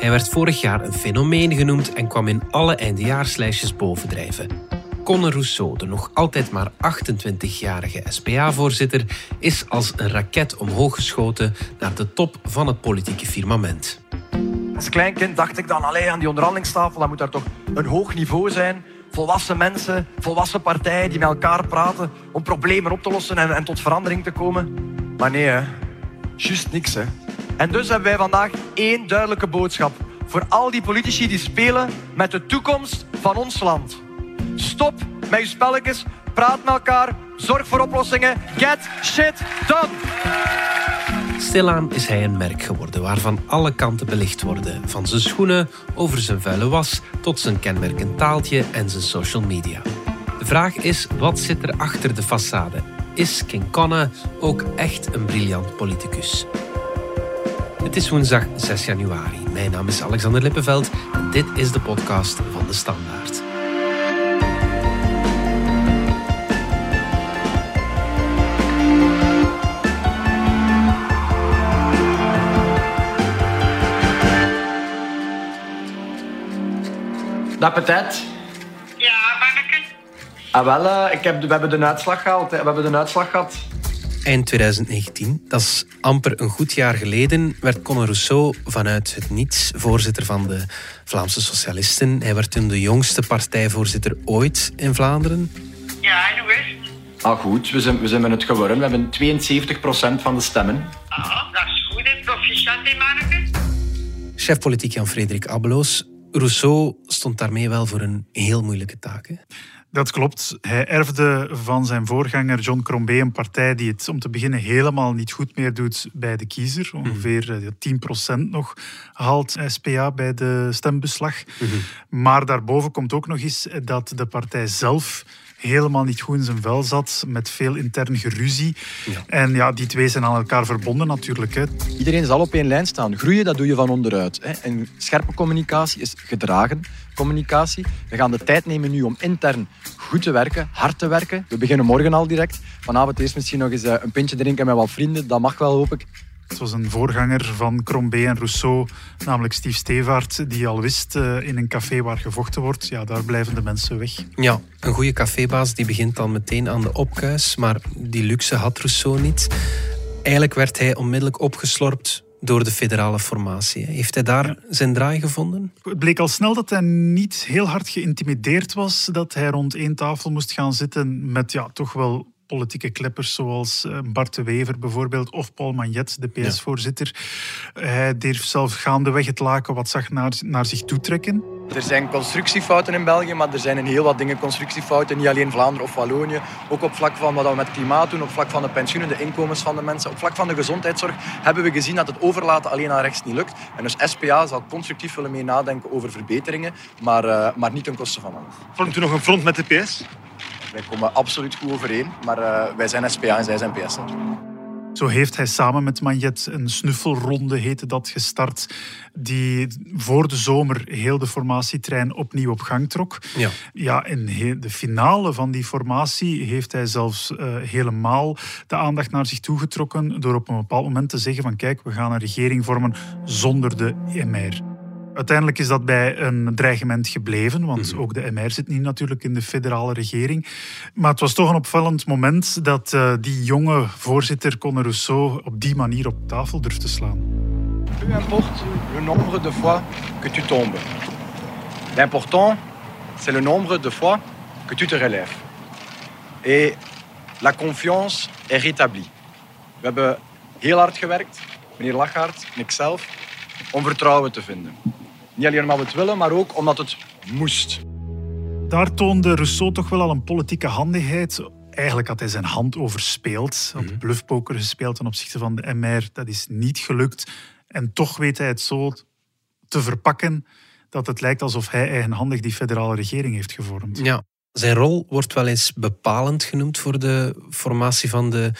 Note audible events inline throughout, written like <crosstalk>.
Hij werd vorig jaar een fenomeen genoemd en kwam in alle eindejaarslijstjes bovendrijven. Conor Rousseau, de nog altijd maar 28-jarige SPA-voorzitter, is als een raket omhoog geschoten naar de top van het politieke firmament. Als klein kind dacht ik dan alleen aan die onderhandelingstafel, dat moet daar toch een hoog niveau zijn. Volwassen mensen, volwassen partijen die met elkaar praten om problemen op te lossen en, en tot verandering te komen. Maar nee. Juist niks, hè. En dus hebben wij vandaag één duidelijke boodschap voor al die politici die spelen met de toekomst van ons land. Stop met je spelletjes, praat met elkaar, zorg voor oplossingen. Get shit done! Stilaan is hij een merk geworden waarvan alle kanten belicht worden. Van zijn schoenen, over zijn vuile was, tot zijn kenmerkend taaltje en zijn social media. De vraag is, wat zit er achter de façade? Is King Connor ook echt een briljant politicus? Het is woensdag 6 januari. Mijn naam is Alexander Lippenveld en dit is de podcast van De Standaard. D'appetit. Ja, manneke. Ah, wel, eh, ik heb, we hebben de uitslag gehaald. hè. We hebben de uitslag gehad. Eind 2019, dat is amper een goed jaar geleden, werd Conor Rousseau vanuit het niets voorzitter van de Vlaamse Socialisten. Hij werd toen de jongste partijvoorzitter ooit in Vlaanderen. Ja, en hoe is het? Ah, goed. We zijn, we zijn met het geworden. We hebben 72% van de stemmen. Ah, dat is goed, hè. Proficiat, hè, manneke. Chef politiek Jan-Frederik Abeloos. Rousseau stond daarmee wel voor een heel moeilijke taak. Hè? Dat klopt. Hij erfde van zijn voorganger John Crombé een partij die het om te beginnen helemaal niet goed meer doet bij de kiezer. Ongeveer eh, 10% nog haalt SPA bij de stembeslag. Maar daarboven komt ook nog eens dat de partij zelf helemaal niet goed in zijn vel zat, met veel intern geruzie. En ja, die twee zijn aan elkaar verbonden natuurlijk. Hè. Iedereen zal op één lijn staan. Groeien, dat doe je van onderuit. Hè. En scherpe communicatie is gedragen communicatie. We gaan de tijd nemen nu om intern goed te werken, hard te werken. We beginnen morgen al direct. Vanavond eerst misschien nog eens eh, een pintje drinken met wat vrienden. Dat mag wel, hoop ik. Het was een voorganger van Crombé en Rousseau, namelijk Steve Stevaart, die al wist eh, in een café waar gevochten wordt, ja, daar blijven de mensen weg. Ja, een goede cafébaas die begint dan meteen aan de opkuis, maar die luxe had Rousseau niet. Eigenlijk werd hij onmiddellijk opgeslorpt door de federale formatie. Heeft hij daar zijn draai gevonden? Het bleek al snel dat hij niet heel hard geïntimideerd was, dat hij rond één tafel moest gaan zitten met ja, toch wel politieke kleppers zoals eh, Bart de Wever bijvoorbeeld of Paul Magnet, de PS-voorzitter. Hij durft zelf gaandeweg het laken wat zag naar, naar zich toetrekken. Er zijn constructiefouten in België, maar er zijn in heel wat dingen constructiefouten. Niet alleen Vlaanderen of Wallonië. Ook op vlak van wat we met klimaat doen, op vlak van de pensioenen, de inkomens van de mensen. Op vlak van de gezondheidszorg hebben we gezien dat het overlaten alleen aan rechts niet lukt. En dus SPA zal constructief willen mee nadenken over verbeteringen, maar, uh, maar niet ten koste van alles. Vormt u nog een front met de PS? Wij komen absoluut goed overeen, maar uh, wij zijn SPA en zij zijn PS. Zo heeft hij samen met Magnet een snuffelronde, heette dat, gestart, die voor de zomer heel de formatietrein opnieuw op gang trok. Ja. Ja, in de finale van die formatie heeft hij zelfs uh, helemaal de aandacht naar zich toegetrokken door op een bepaald moment te zeggen van kijk, we gaan een regering vormen zonder de MR. Uiteindelijk is dat bij een dreigement gebleven, want ook de MR zit niet natuurlijk in de federale regering. Maar het was toch een opvallend moment dat uh, die jonge voorzitter Conor Rousseau op die manier op tafel durfde slaan. Peu importe le nombre de fois que tu tombes. L'important, c'est le nombre de fois que tu te relèves. Et la confiance est rétablie. We hebben heel hard gewerkt, meneer Lachaert en ikzelf, om vertrouwen te vinden. Niet alleen omdat we het willen, maar ook omdat het moest. Daar toonde Rousseau toch wel al een politieke handigheid. Eigenlijk had hij zijn hand overspeeld. Had bluffpoker gespeeld ten opzichte van de MR. Dat is niet gelukt. En toch weet hij het zo te verpakken dat het lijkt alsof hij eigenhandig die federale regering heeft gevormd. Ja, zijn rol wordt wel eens bepalend genoemd voor de formatie van de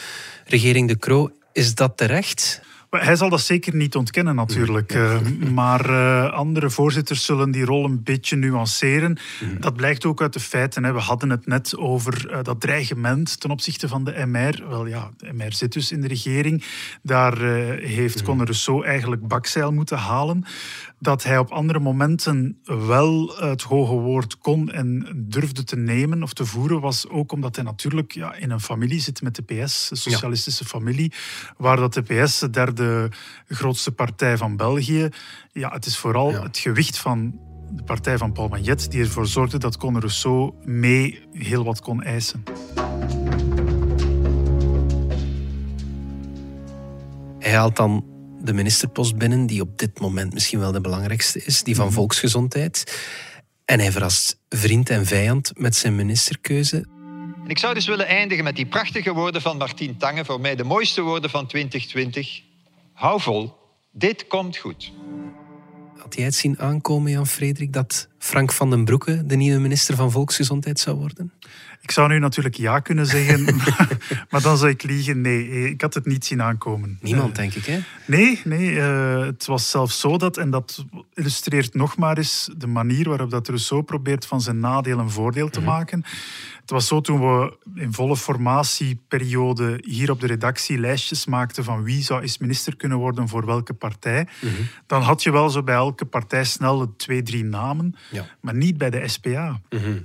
regering De Croo. Is dat terecht? Hij zal dat zeker niet ontkennen natuurlijk. Eh, maar eh, andere voorzitters zullen die rol een beetje nuanceren. Dat blijkt ook uit de feiten. Hè. We hadden het net over eh, dat dreigement ten opzichte van de MR. Wel ja, de MR zit dus in de regering. Daar heeft Conor Rousseau eigenlijk bakzeil moeten halen. Dat hij op andere momenten wel het hoge woord kon en durfde te nemen of te voeren, was ook omdat hij natuurlijk ja, in een familie zit met de PS, de socialistische familie, waar dat de PS de derde grootste partij van België. Ja, het is vooral Ja. het gewicht van de partij van Paul Magnet die ervoor zorgde dat Conor Rousseau mee heel wat kon eisen. Hij haalt dan de ministerpost binnen, die op dit moment misschien wel de belangrijkste is, die van Mhm. volksgezondheid. En hij verrast vriend en vijand met zijn ministerkeuze. En ik zou dus willen eindigen met die prachtige woorden van Martien Tange, voor mij de mooiste woorden van 2020. Hou vol, dit komt goed. Had jij het zien aankomen, Jan Frederik, dat Frank van den Broeke de nieuwe minister van Volksgezondheid zou worden? Ik zou nu natuurlijk ja kunnen zeggen, <laughs> maar dan zou ik liegen. Nee, ik had het niet zien aankomen. Niemand, Eh, denk ik, hè? Nee, nee eh, het was zelfs zo dat, en dat illustreert nog maar eens de manier waarop dat Rousseau probeert van zijn nadeel een voordeel te maken. Het was zo toen we in volle formatieperiode hier op de redactie lijstjes maakten van wie zou eens minister kunnen worden voor welke partij. Dan had je wel zo bij elke partij snel de twee, drie namen, Ja. maar niet bij de SPA.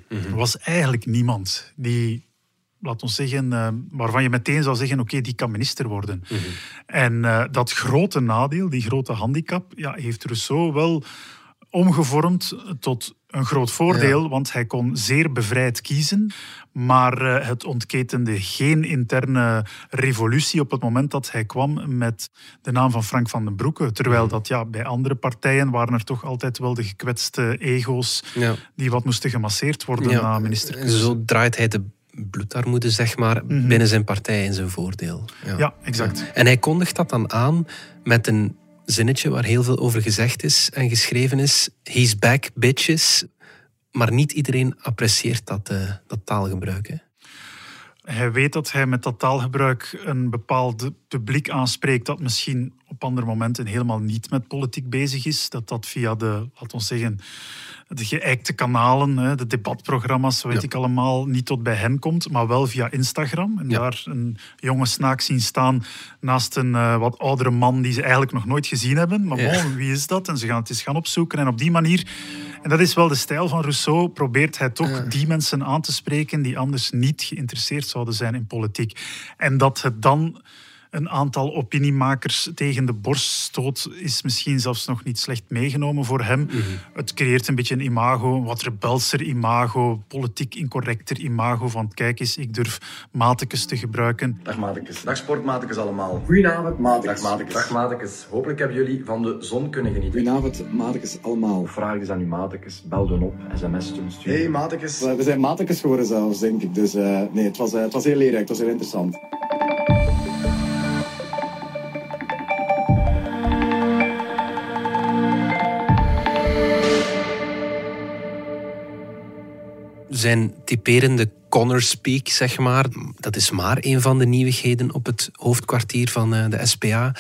Er was eigenlijk niemand die laat ons zeggen, eh, waarvan je meteen zou zeggen, oké, die kan minister worden. En eh, dat grote nadeel, die grote handicap, ja, heeft Rousseau wel omgevormd tot een groot voordeel, want hij kon zeer bevrijd kiezen, maar eh, het ontketende geen interne revolutie op het moment dat hij kwam met de naam van Frank van den Broeke. Terwijl dat ja, bij andere partijen waren er toch altijd wel de gekwetste ego's Ja. die wat moesten gemasseerd worden na en ministerkeuze. zo draait hij de bloedarmoede, zeg maar, binnen zijn partij in zijn voordeel. Ja, exact. En hij kondigt dat dan aan met een zinnetje waar heel veel over gezegd is en geschreven is. He's back, bitches. Maar niet iedereen apprecieert dat, eh, dat taalgebruik. Hij weet dat hij met dat taalgebruik een bepaald publiek aanspreekt dat misschien op andere momenten helemaal niet met politiek bezig is. Dat dat via de, laten we zeggen, de geëikte kanalen, de debatprogramma's, weet Ja. ik allemaal, niet tot bij hen komt, maar wel via Instagram. En Ja. daar een jonge snaak zien staan naast een eh, wat oudere man die ze eigenlijk nog nooit gezien hebben. Maar Ja. bon, wie is dat? En ze gaan het eens gaan opzoeken. En op die manier, en dat is wel de stijl van Rousseau, probeert hij toch die mensen aan te spreken die anders niet geïnteresseerd zouden zijn in politiek. En dat het dan een aantal opiniemakers tegen de borst stoot, is misschien zelfs nog niet slecht meegenomen voor hem. Het creëert een beetje een imago, een wat rebelser imago, politiek incorrecter imago van kijk eens, ik durf matekes te gebruiken. Dag matekes. Dag sportmatekes allemaal. Goedenavond, matekes. Dag matekes. Dag matekes. Hopelijk hebben jullie van de zon kunnen genieten. Goedenavond, matekes allemaal. Vraag eens aan uw matekes. Bel dan op, sms sturen. Hey, matekes. We zijn matekes geworden zelfs, denk ik. Dus eh, nee, het was, eh, het was heel leerrijk, het was heel interessant. Zijn typerende Connor speak, zeg maar, dat is maar een van de nieuwigheden op het hoofdkwartier van eh, de SPA.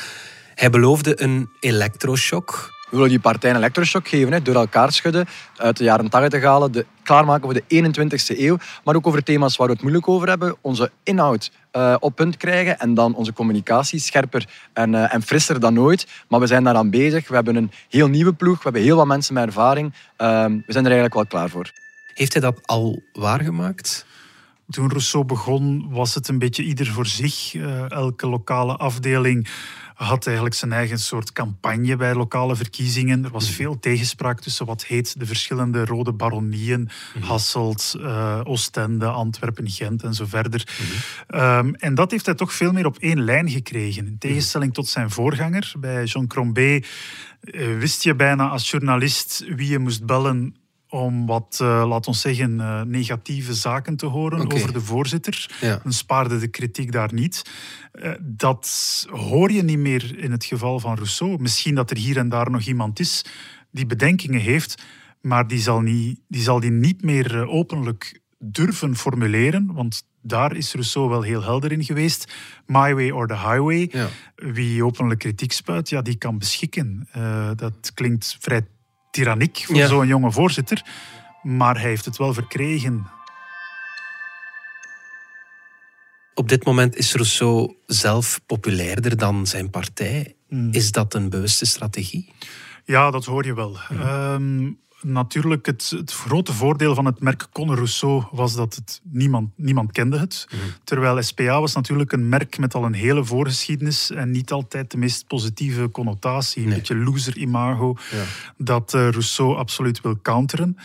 Hij beloofde een elektroshock. We willen die partij een elektroshock geven, hè, door elkaar schudden, uit de jaren 80 halen, de, klaarmaken voor de 21ste eeuw, maar ook over thema's waar we het moeilijk over hebben, onze inhoud eh, op punt krijgen en dan onze communicatie scherper en, eh, en frisser dan ooit. Maar we zijn daaraan bezig. We hebben een heel nieuwe ploeg, we hebben heel wat mensen met ervaring. Ehm, we zijn er eigenlijk wel klaar voor. Heeft hij dat al waargemaakt? Toen Rousseau begon, was het een beetje ieder voor zich. Eh, elke lokale afdeling had eigenlijk zijn eigen soort campagne bij lokale verkiezingen. Er was veel tegenspraak tussen wat heet de verschillende rode baronieën. Hasselt, eh, Oostende, Antwerpen, Gent en zo verder. Ehm, en dat heeft hij toch veel meer op één lijn gekregen. In tegenstelling tot zijn voorganger. Bij Jean Crombé eh, wist je bijna als journalist wie je moest bellen om wat, eh laat ons zeggen, eh, negatieve zaken te horen over de voorzitter. Ja. Dan spaarde de kritiek daar niet. Eh, dat hoor je niet meer in het geval van Rousseau. Misschien dat er hier en daar nog iemand is die bedenkingen heeft, maar die zal, niet, die, zal die niet meer openlijk durven formuleren, want daar is Rousseau wel heel helder in geweest. My way or the highway. Ja. Wie openlijk kritiek spuit, ja, die kan beschikken. Dat klinkt vrij tyranniek voor Ja. zo'n jonge voorzitter, maar hij heeft het wel verkregen. Op dit moment is Rousseau zelf populairder dan zijn partij. Hmm. Is dat een bewuste strategie? Ja, dat hoor je wel. Ehm, natuurlijk, het, het grote voordeel van het merk Conor Rousseau was dat het niemand, niemand kende het. Terwijl SPA was natuurlijk een merk met al een hele voorgeschiedenis en niet altijd de meest positieve connotatie. Een Nee. beetje loser-imago Ja. dat eh, Rousseau absoluut wil counteren.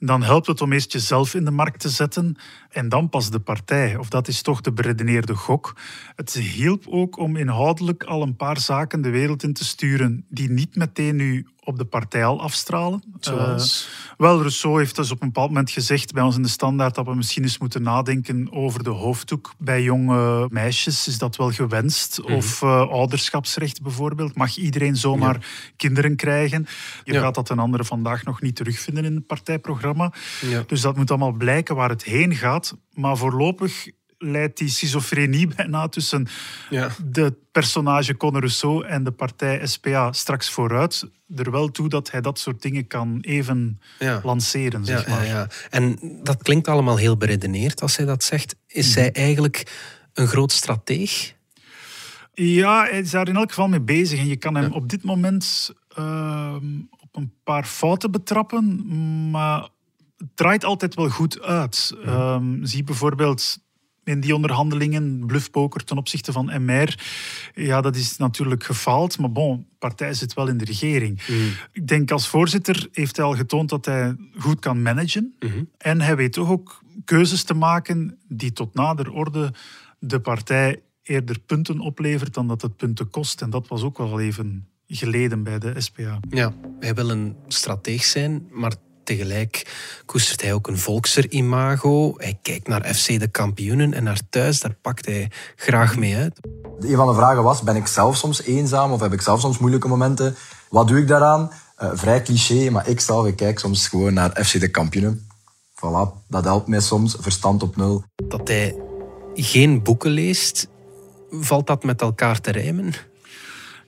Dan helpt het om eerst jezelf in de markt te zetten en dan pas de partij. Of dat is toch de beredeneerde gok. Het hielp ook om inhoudelijk al een paar zaken de wereld in te sturen die niet meteen nu op de partij al afstralen. Zoals? Eh, wel, Rousseau heeft dus op een bepaald moment gezegd bij ons in de standaard dat we misschien eens moeten nadenken over de hoofddoek. Bij jonge meisjes is dat wel gewenst. Of eh, ouderschapsrecht bijvoorbeeld. Mag iedereen zomaar kinderen krijgen? Je Ja. gaat dat een andere vandaag nog niet terugvinden in het partijprogramma. Ja. Dus dat moet allemaal blijken waar het heen gaat. Maar voorlopig leidt die schizofrenie <laughs> bijna tussen Ja. de personage Conor Rousseau en de partij SPA straks vooruit er wel toe dat hij dat soort dingen kan even Ja. lanceren. Zeg maar. ja, ja. En dat klinkt allemaal heel beredeneerd als hij dat zegt. Is Mhm. hij eigenlijk een groot strateeg? Ja, hij is daar in elk geval mee bezig. En je kan hem op dit moment ehm, op een paar fouten betrappen, maar het draait altijd wel goed uit. Ehm, zie bijvoorbeeld in die onderhandelingen, bluffpoker ten opzichte van MR. Ja, dat is natuurlijk gefaald, maar bon, de partij zit wel in de regering. Ik denk als voorzitter heeft hij al getoond dat hij goed kan managen. En hij weet toch ook keuzes te maken die tot nader orde de partij eerder punten oplevert dan dat het punten kost. En dat was ook wel even geleden bij de SPA. Ja, hij wil een strateeg zijn, maar tegelijk koestert hij ook een volkser-imago. Hij kijkt naar FC de kampioenen en naar thuis, daar pakt hij graag mee uit. Een van de vragen was, ben ik zelf soms eenzaam of heb ik zelf soms moeilijke momenten? Wat doe ik daaraan? Eh, vrij cliché, maar ik zelf ik kijk soms gewoon naar FC de kampioenen. Voilà, dat helpt mij soms. Verstand op nul. Dat hij geen boeken leest, valt dat met elkaar te rijmen?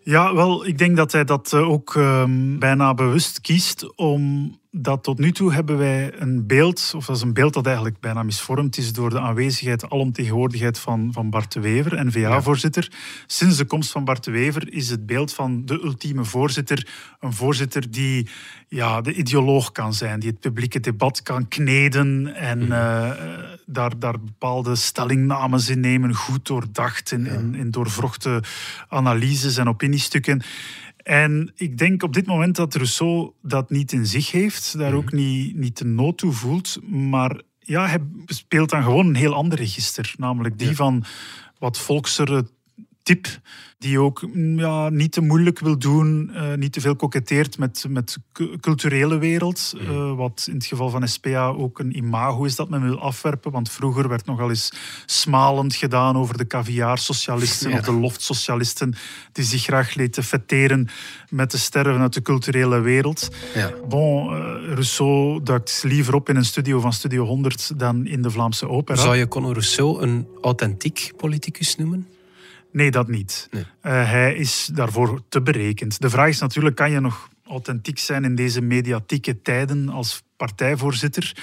Ja, wel, ik denk dat hij dat eh, ook ehm, bijna bewust kiest, omdat tot nu toe hebben wij een beeld, of dat is een beeld dat eigenlijk bijna misvormd is door de aanwezigheid, alomtegenwoordigheid van, van Bart de Wever, N-VA-voorzitter. Sinds de komst van Bart de Wever is het beeld van de ultieme voorzitter een voorzitter die ja, de ideoloog kan zijn, die het publieke debat kan kneden en eh, daar, daar bepaalde stellingnames in nemen, goed doordacht in, in, in doorvrochte analyses en opiniestukken. En ik denk op dit moment dat Rousseau dat niet in zich heeft, daar ook niet, niet de nood toe voelt. Maar ja, hij speelt dan gewoon een heel ander register, namelijk die van wat volksere die ook mm, ja, niet te moeilijk wil doen, eh, niet te veel koketteert met, met cu- culturele wereld, eh, wat in het geval van SPA ook een imago is dat men wil afwerpen, want vroeger werd nogal eens smalend gedaan over de caviar-socialisten Ja. of de loft-socialisten, die zich graag lieten fetteren met de sterren uit de culturele wereld. Ja. Bon, eh, Rousseau duikt liever op in een studio van Studio 100 dan in de Vlaamse opera. Zou je Conor Rousseau een authentiek politicus noemen? Nee, dat niet. Nee. Eh, hij is daarvoor te berekend. De vraag is natuurlijk, kan je nog authentiek zijn in deze mediatieke tijden als partijvoorzitter?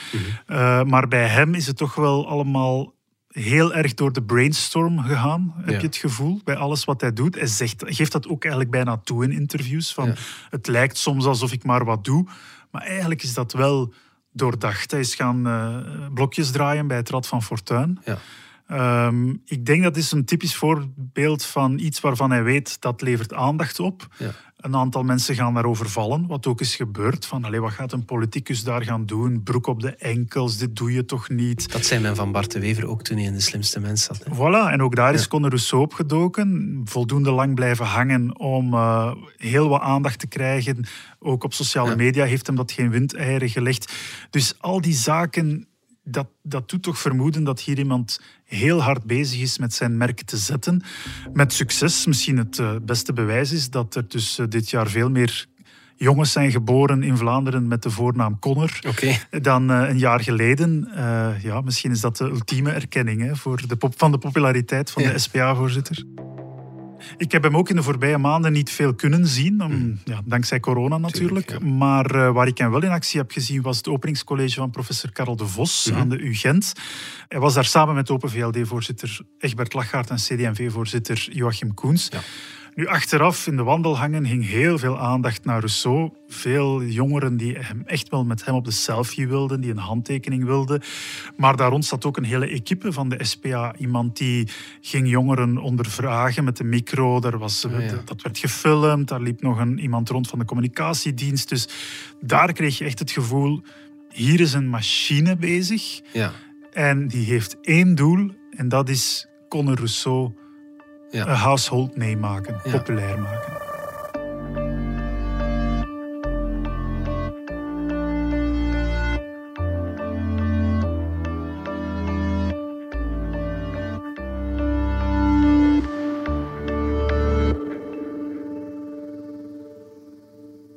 Eh, maar bij hem is het toch wel allemaal heel erg door de brainstorm gegaan, heb Ja. je het gevoel, bij alles wat hij doet. Hij zegt, geeft dat ook eigenlijk bijna toe in interviews, van Ja. het lijkt soms alsof ik maar wat doe, maar eigenlijk is dat wel doordacht. Hij is gaan eh, blokjes draaien bij het Rad van Fortuin. Ja. Ehm, ik denk dat is een typisch voorbeeld van iets waarvan hij weet dat levert aandacht op. Ja. Een aantal mensen gaan daarover vallen, wat ook is gebeurd. Van, allee, wat gaat een politicus daar gaan doen? Broek op de enkels, dit doe je toch niet? Dat zei men van Bart de Wever ook toen hij in de slimste mens zat. hè. Voilà, en ook daar is Ja. Conor Rousseau opgedoken. Voldoende lang blijven hangen om eh, heel wat aandacht te krijgen. Ook op sociale Ja. media heeft hem dat geen windeieren gelegd. Dus al die zaken, dat, dat doet toch vermoeden dat hier iemand heel hard bezig is met zijn merk te zetten. Met succes. Misschien het eh, beste bewijs is dat er dus eh, dit jaar veel meer jongens zijn geboren in Vlaanderen met de voornaam Connor dan eh, een jaar geleden. Ja, misschien is dat de ultieme erkenning hè, voor de pop van de populariteit van Ja. de SPA-voorzitter. Ik heb hem ook in de voorbije maanden niet veel kunnen zien, om, ja, dankzij corona natuurlijk. Tuurlijk, Maar eh, waar ik hem wel in actie heb gezien was het openingscollege van professor Karel de Vos aan de UGent. Hij was daar samen met Open VLD-voorzitter Egbert Lachaert en CD&V-voorzitter Joachim Koens. Ja. Nu, achteraf in de wandelhangen ging heel veel aandacht naar Rousseau. Veel jongeren die hem echt wel met hem op de selfie wilden, die een handtekening wilden. Maar daar rond zat ook een hele equipe van de SPA. Iemand die ging jongeren ondervragen met de micro. Daar was, Ah, ja. Dat werd gefilmd. Daar liep nog een, iemand rond van de communicatiedienst. Dus daar kreeg je echt het gevoel, hier is een machine bezig. Ja. En die heeft één doel. En dat is Conor Rousseau Ja. een household name maken, Ja. populair maken.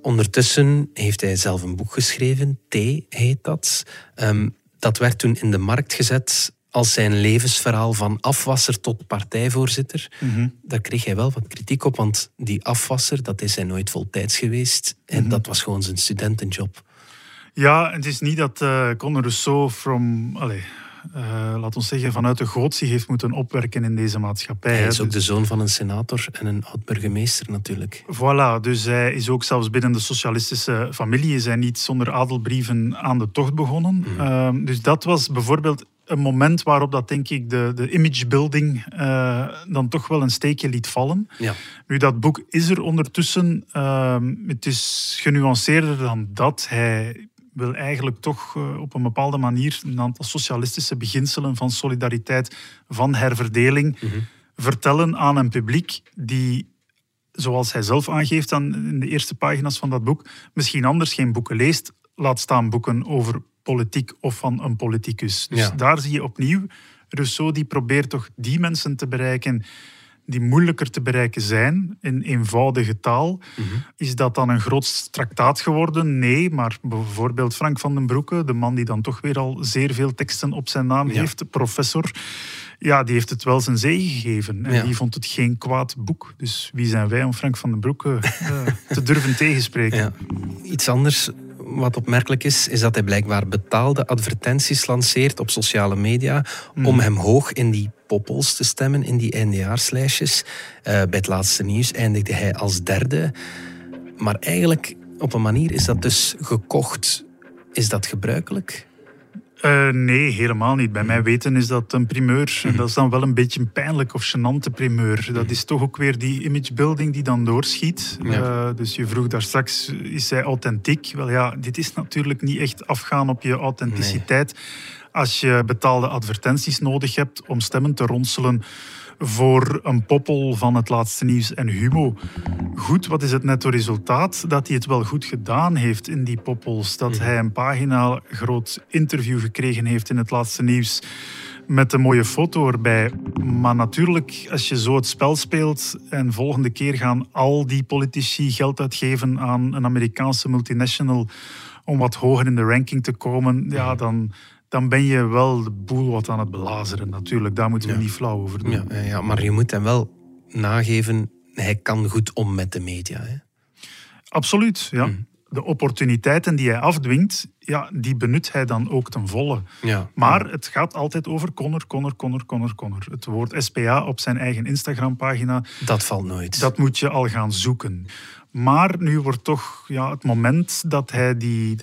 Ondertussen heeft hij zelf een boek geschreven, T heet dat. Ehm, dat werd toen in de markt gezet als zijn levensverhaal van afwasser tot partijvoorzitter. Mhm. Daar kreeg hij wel wat kritiek op, want die afwasser, dat is hij nooit voltijds geweest. En Mhm. dat was gewoon zijn studentenjob. Ja, het is niet dat eh Conor Rousseau from, allez, eh, laat ons zeggen, vanuit de gootsie heeft moeten opwerken in deze maatschappij. Hij hè. is ook de Dus- zoon van een senator en een oud-burgemeester natuurlijk. Voilà, dus hij is ook zelfs binnen de socialistische familie is hij niet zonder adelbrieven aan de tocht begonnen. Mhm. Ehm, dus dat was bijvoorbeeld een moment waarop dat denk ik de, de imagebuilding eh, dan toch wel een steekje liet vallen. Ja. Nu, dat boek is er ondertussen. ehm, het is genuanceerder dan dat. Hij wil eigenlijk toch eh, op een bepaalde manier een aantal socialistische beginselen van solidariteit, van herverdeling, vertellen aan een publiek die, zoals hij zelf aangeeft dan in de eerste pagina's van dat boek, misschien anders geen boeken leest, laat staan boeken over politiek of van een politicus. Dus Ja. daar zie je opnieuw Rousseau die probeert toch die mensen te bereiken die moeilijker te bereiken zijn in eenvoudige taal. Is dat dan een groot traktaat geworden? Nee, maar bijvoorbeeld Frank van den Broeke, de man die dan toch weer al zeer veel teksten op zijn naam Ja. heeft, professor, ja, die heeft het wel zijn zegen gegeven. En Ja. die vond het geen kwaad boek. Dus wie zijn wij om Frank van den Broeke eh, te durven <laughs> tegenspreken? Ja. Iets anders wat opmerkelijk is, is dat hij blijkbaar betaalde advertenties lanceert op sociale media om hem hoog in die poppels te stemmen, in die eindejaarslijstjes. Eh, bij het laatste nieuws eindigde hij als derde. Maar eigenlijk, op een manier, is dat dus gekocht. Is dat gebruikelijk? Eh, nee, helemaal niet. Bij mij weten is dat een primeur. En dat is dan wel een beetje een pijnlijk of gênante primeur. Dat is toch ook weer die imagebuilding die dan doorschiet. Ja. Eh, dus je vroeg daar straks, is hij authentiek? Wel ja, dit is natuurlijk niet echt afgaan op je authenticiteit. Als je betaalde advertenties nodig hebt om stemmen te ronselen voor een poppel van het laatste nieuws en Humo. Goed, wat is het netto resultaat? Dat hij het wel goed gedaan heeft in die poppels. Dat hij een pagina groot interview gekregen heeft in het laatste nieuws met een mooie foto erbij. Maar natuurlijk, als je zo het spel speelt en volgende keer gaan al die politici geld uitgeven aan een Amerikaanse multinational om wat hoger in de ranking te komen, ja, dan, dan ben je wel de boel wat aan het belazeren natuurlijk. Daar moeten we Ja. niet flauw over doen. Ja, maar je moet hem wel nageven, hij kan goed om met de media. Hè? Absoluut, ja. Mhm. De opportuniteiten die hij afdwingt, ja, die benut hij dan ook ten volle. Ja. Maar het gaat altijd over Connor, Connor, Connor, Connor, Connor. Het woord SPA op zijn eigen Instagram-pagina, Dat valt nooit. dat moet je al gaan zoeken. Maar nu wordt toch ja, het moment dat, hij die,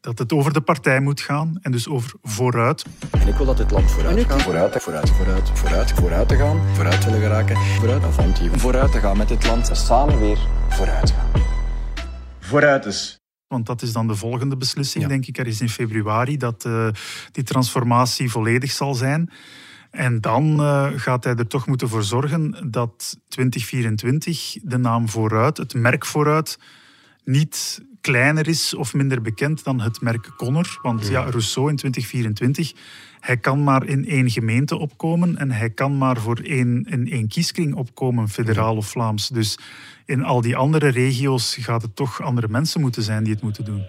dat het over de partij moet gaan en dus over vooruit. En ik wil dat dit land vooruit gaat. Vooruit, vooruit, vooruit, vooruit, vooruit te gaan. Vooruit willen geraken. Vooruit, Avanti. Vooruit te gaan met dit land. En samen weer vooruit gaan. Vooruit dus. Want dat is dan de volgende beslissing, Ja. denk ik. Er is in februari dat eh, die transformatie volledig zal zijn. En dan eh, gaat hij er toch moeten voor zorgen dat 2024 de naam vooruit, het merk vooruit, niet kleiner is of minder bekend dan het merk Connor. Want ja, Rousseau in 2024, hij kan maar in één gemeente opkomen en hij kan maar voor één, in één kieskring opkomen, federaal of Vlaams. Dus in al die andere regio's gaat het toch andere mensen moeten zijn die het moeten doen.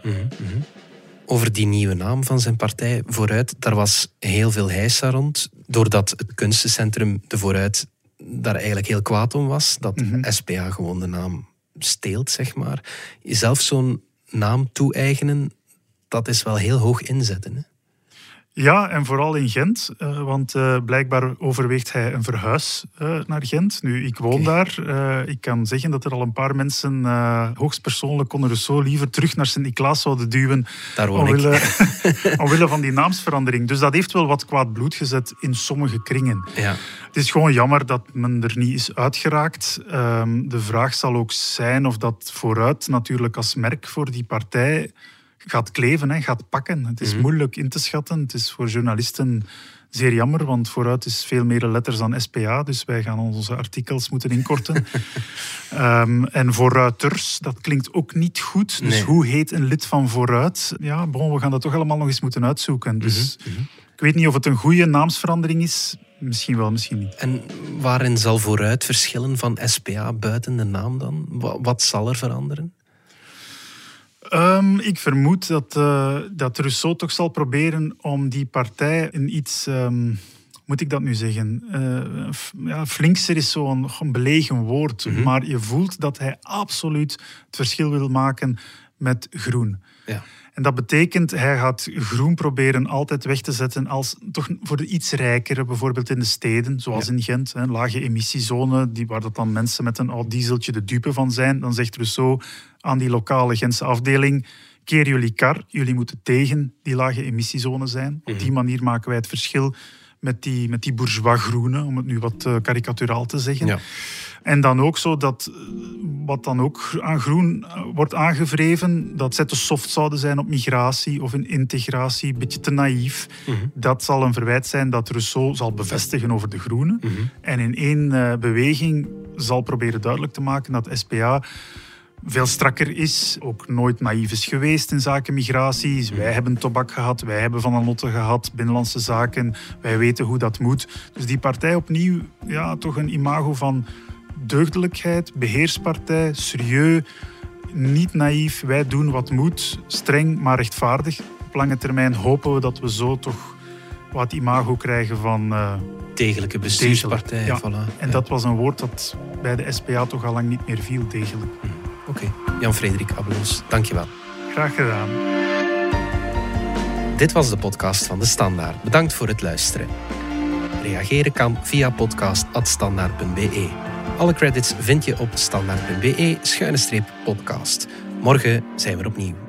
Over die nieuwe naam van zijn partij, Vooruit, daar was heel veel heisa rond. Doordat het kunstencentrum De Vooruit daar eigenlijk heel kwaad om was. Dat SPA gewoon de naam steelt, zeg maar. Zelf zo'n naam toe-eigenen, dat is wel heel hoog inzetten. Hè? Ja, en vooral in Gent, uh, want uh, blijkbaar overweegt hij een verhuis uh, naar Gent. Nu, ik woon daar. ik kan zeggen dat er al een paar mensen hoogstpersoonlijk konden zo liever terug naar Sint-Niklaas zouden duwen. Daar woon omwille, <laughs> omwille van die naamsverandering. Dus dat heeft wel wat kwaad bloed gezet in sommige kringen. Ja. Het is gewoon jammer dat men er niet is uitgeraakt. Um, de vraag zal ook zijn of dat vooruit natuurlijk als merk voor die partij gaat kleven, hè, gaat pakken. Het is moeilijk in te schatten. Het is voor journalisten zeer jammer, want vooruit is veel meer letters dan SPA, dus wij gaan onze artikels moeten inkorten. um, <laughs> en vooruiters, dat klinkt ook niet goed. Dus Nee. hoe heet een lid van vooruit? Ja, bon, we gaan dat toch allemaal nog eens moeten uitzoeken. Dus ik weet niet of het een goede naamsverandering is. Misschien wel, misschien niet. En waarin zal Vooruit verschillen van SPA buiten de naam dan? Wa- Wat zal er veranderen? Ehm, ik vermoed dat, eh, dat Rousseau toch zal proberen om die partij in iets, ehm, moet ik dat nu zeggen? Eh, f- ja, flinkser is zo'n belegen woord, maar je voelt dat hij absoluut het verschil wil maken met groen. Ja. En dat betekent, hij gaat groen proberen altijd weg te zetten als toch voor de iets rijkere, bijvoorbeeld in de steden, zoals in Gent, een lage emissiezone, die, waar dat dan mensen met een oud dieseltje de dupe van zijn. Dan zegt Rousseau aan die lokale Gentse afdeling, keer jullie kar, jullie moeten tegen die lage emissiezone zijn. Op die manier maken wij het verschil met die, met die bourgeois groene, om het nu wat eh, karikaturaal te zeggen. Ja. En dan ook zo dat, eh, wat dan ook aan groen eh, wordt aangevreven, dat zij te soft zouden zijn op migratie of in integratie, een beetje te naïef. Dat zal een verwijt zijn dat Rousseau zal bevestigen over de groenen. En in één beweging zal proberen duidelijk te maken dat SPA veel strakker is, ook nooit naïef is geweest in zaken migratie. Wij hebben tobak gehad, wij hebben Van Anotte gehad, binnenlandse zaken, wij weten hoe dat moet. Dus die partij opnieuw, ja, toch een imago van deugdelijkheid, beheerspartij, serieus, niet naïef, wij doen wat moet, streng maar rechtvaardig. Op lange termijn hopen we dat we zo toch wat imago krijgen van... eh, Degelijke bestuurspartij. Ja. Voilà. En Ja. dat was een woord dat bij de SPA toch al lang niet meer viel, degelijk. Oké, Jan-Frederik Abbeloos, dankjewel. Graag gedaan. Dit was de podcast van De Standaard. Bedankt voor het luisteren. Reageren kan via podcast.standaard.be. Alle credits vind je op standaard.be-podcast. Morgen zijn we er opnieuw.